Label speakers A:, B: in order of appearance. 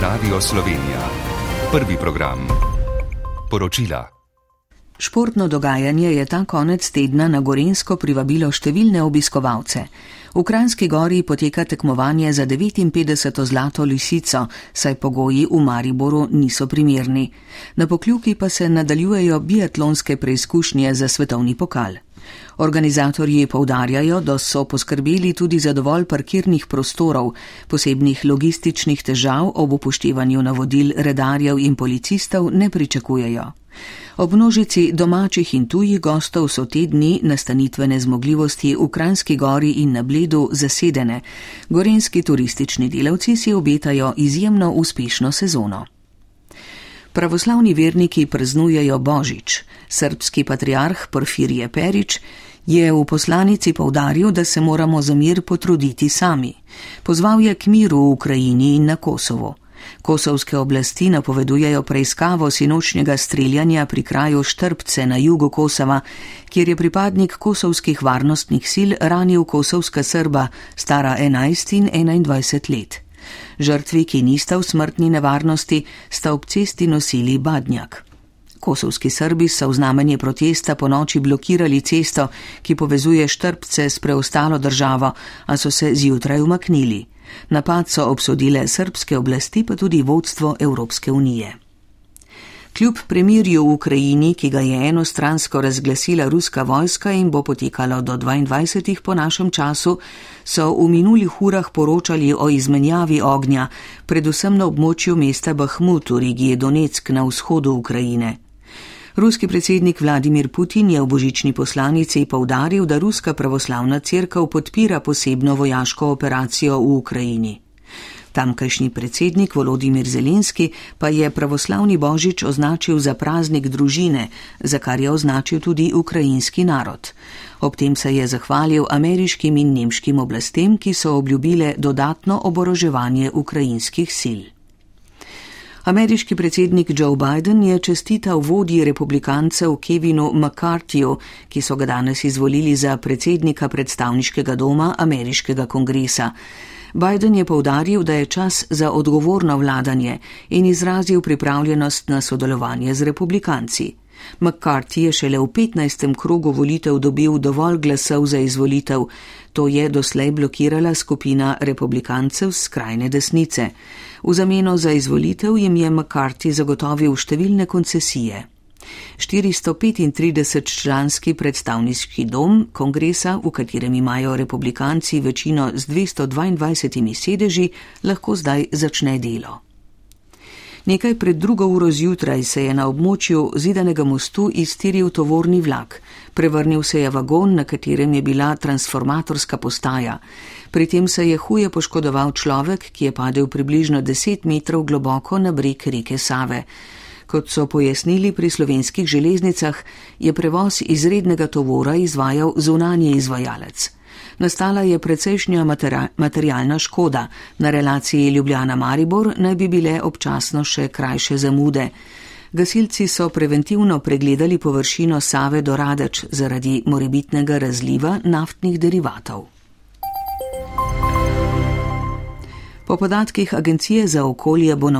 A: Radio Slovenija. Prvi program. Poročila.
B: Športno dogajanje je ta konec tedna na Gorensko privabilo številne obiskovalce. V Kranski gori poteka tekmovanje za 59. zlato lisico, saj pogoji v Mariboru niso primerni. Na pokljuki pa se nadaljujejo biatlonske preizkušnje za svetovni pokal. Organizatorji povdarjajo, da so poskrbeli tudi za dovolj parkirnih prostorov, posebnih logističnih težav ob upoštevanju navodil redarjev in policistov ne pričakujejo. Ob množici domačih in tujih gostov so te dni nastanitvene zmogljivosti v Kranski gori in na Bledu zasedene. Gorenski turistični delavci si obetajo izjemno uspešno sezono. Pravoslavni verniki praznujejo Božič. Srbski patriarh Porfirije Perič je v poslanici povdaril, da se moramo za mir potruditi sami. Pozval je k miru v Ukrajini in na Kosovo. Kosovske oblasti napovedujejo preiskavo sinočnjega streljanja pri kraju Štrbce na jugu Kosova, kjer je pripadnik kosovskih varnostnih sil ranil kosovska Srba, stara 11 in 21 let. Žrtvi, ki nista v smrtni nevarnosti, sta ob cesti nosili badnjak. Kosovski Srbi so v znamenje protesta po noči blokirali cesto, ki povezuje Štrbce s preostalo državo, a so se zjutraj umaknili. Napad so obsodile srpske oblasti, pa tudi vodstvo Evropske unije. Kljub premirju v Ukrajini, ki ga je enostransko razglasila ruska vojska in bo potekalo do 22. po našem času, so v minulih urah poročali o izmenjavi ognja, predvsem na območju mesta Bahmut v regiji Donetsk na vzhodu Ukrajine. Ruski predsednik Vladimir Putin je v božični poslanici povdaril, da Ruska pravoslavna crkva podpira posebno vojaško operacijo v Ukrajini. Tamkajšnji predsednik Volodimir Zelenski pa je pravoslavni božič označil za praznik družine, za kar je označil tudi ukrajinski narod. Ob tem se je zahvalil ameriškim in nemškim oblastem, ki so obljubile dodatno oboroževanje ukrajinskih sil. Ameriški predsednik Joe Biden je čestital vodji republikancev Kevinu McCarthyju, ki so ga danes izvolili za predsednika predstavniškega doma ameriškega kongresa. Biden je povdaril, da je čas za odgovorno vladanje in izrazil pripravljenost na sodelovanje z republikanci. McCarthy je šele v 15. krogu volitev dobil dovolj glasov za izvolitev, to je doslej blokirala skupina republikancev skrajne desnice. V zameno za izvolitev jim je McCarthy zagotovil številne koncesije. 435-članski predstavniški dom kongresa, v katerem imajo republikanci večino z 222 sedeži, lahko zdaj začne delo. Nekaj pred drugo uro zjutraj se je na območju zidanega mostu iztiril tovorni vlak. Prevrnil se je vagon, na katerem je bila transformatorska postaja. Pri tem se je huje poškodoval človek, ki je padel približno 10 metrov globoko na breg reke Save. Kot so pojasnili pri slovenskih železnicah, je prevoz izrednega tovora izvajal zunanje izvajalec nastala je precejšnja materialna škoda. Na relaciji Ljubljana-Maribor naj bi bile občasno še krajše zamude. Gasilci so preventivno pregledali površino Save do Radeč zaradi morebitnega razliva naftnih derivatov. Po podatkih Agencije za okolje bo na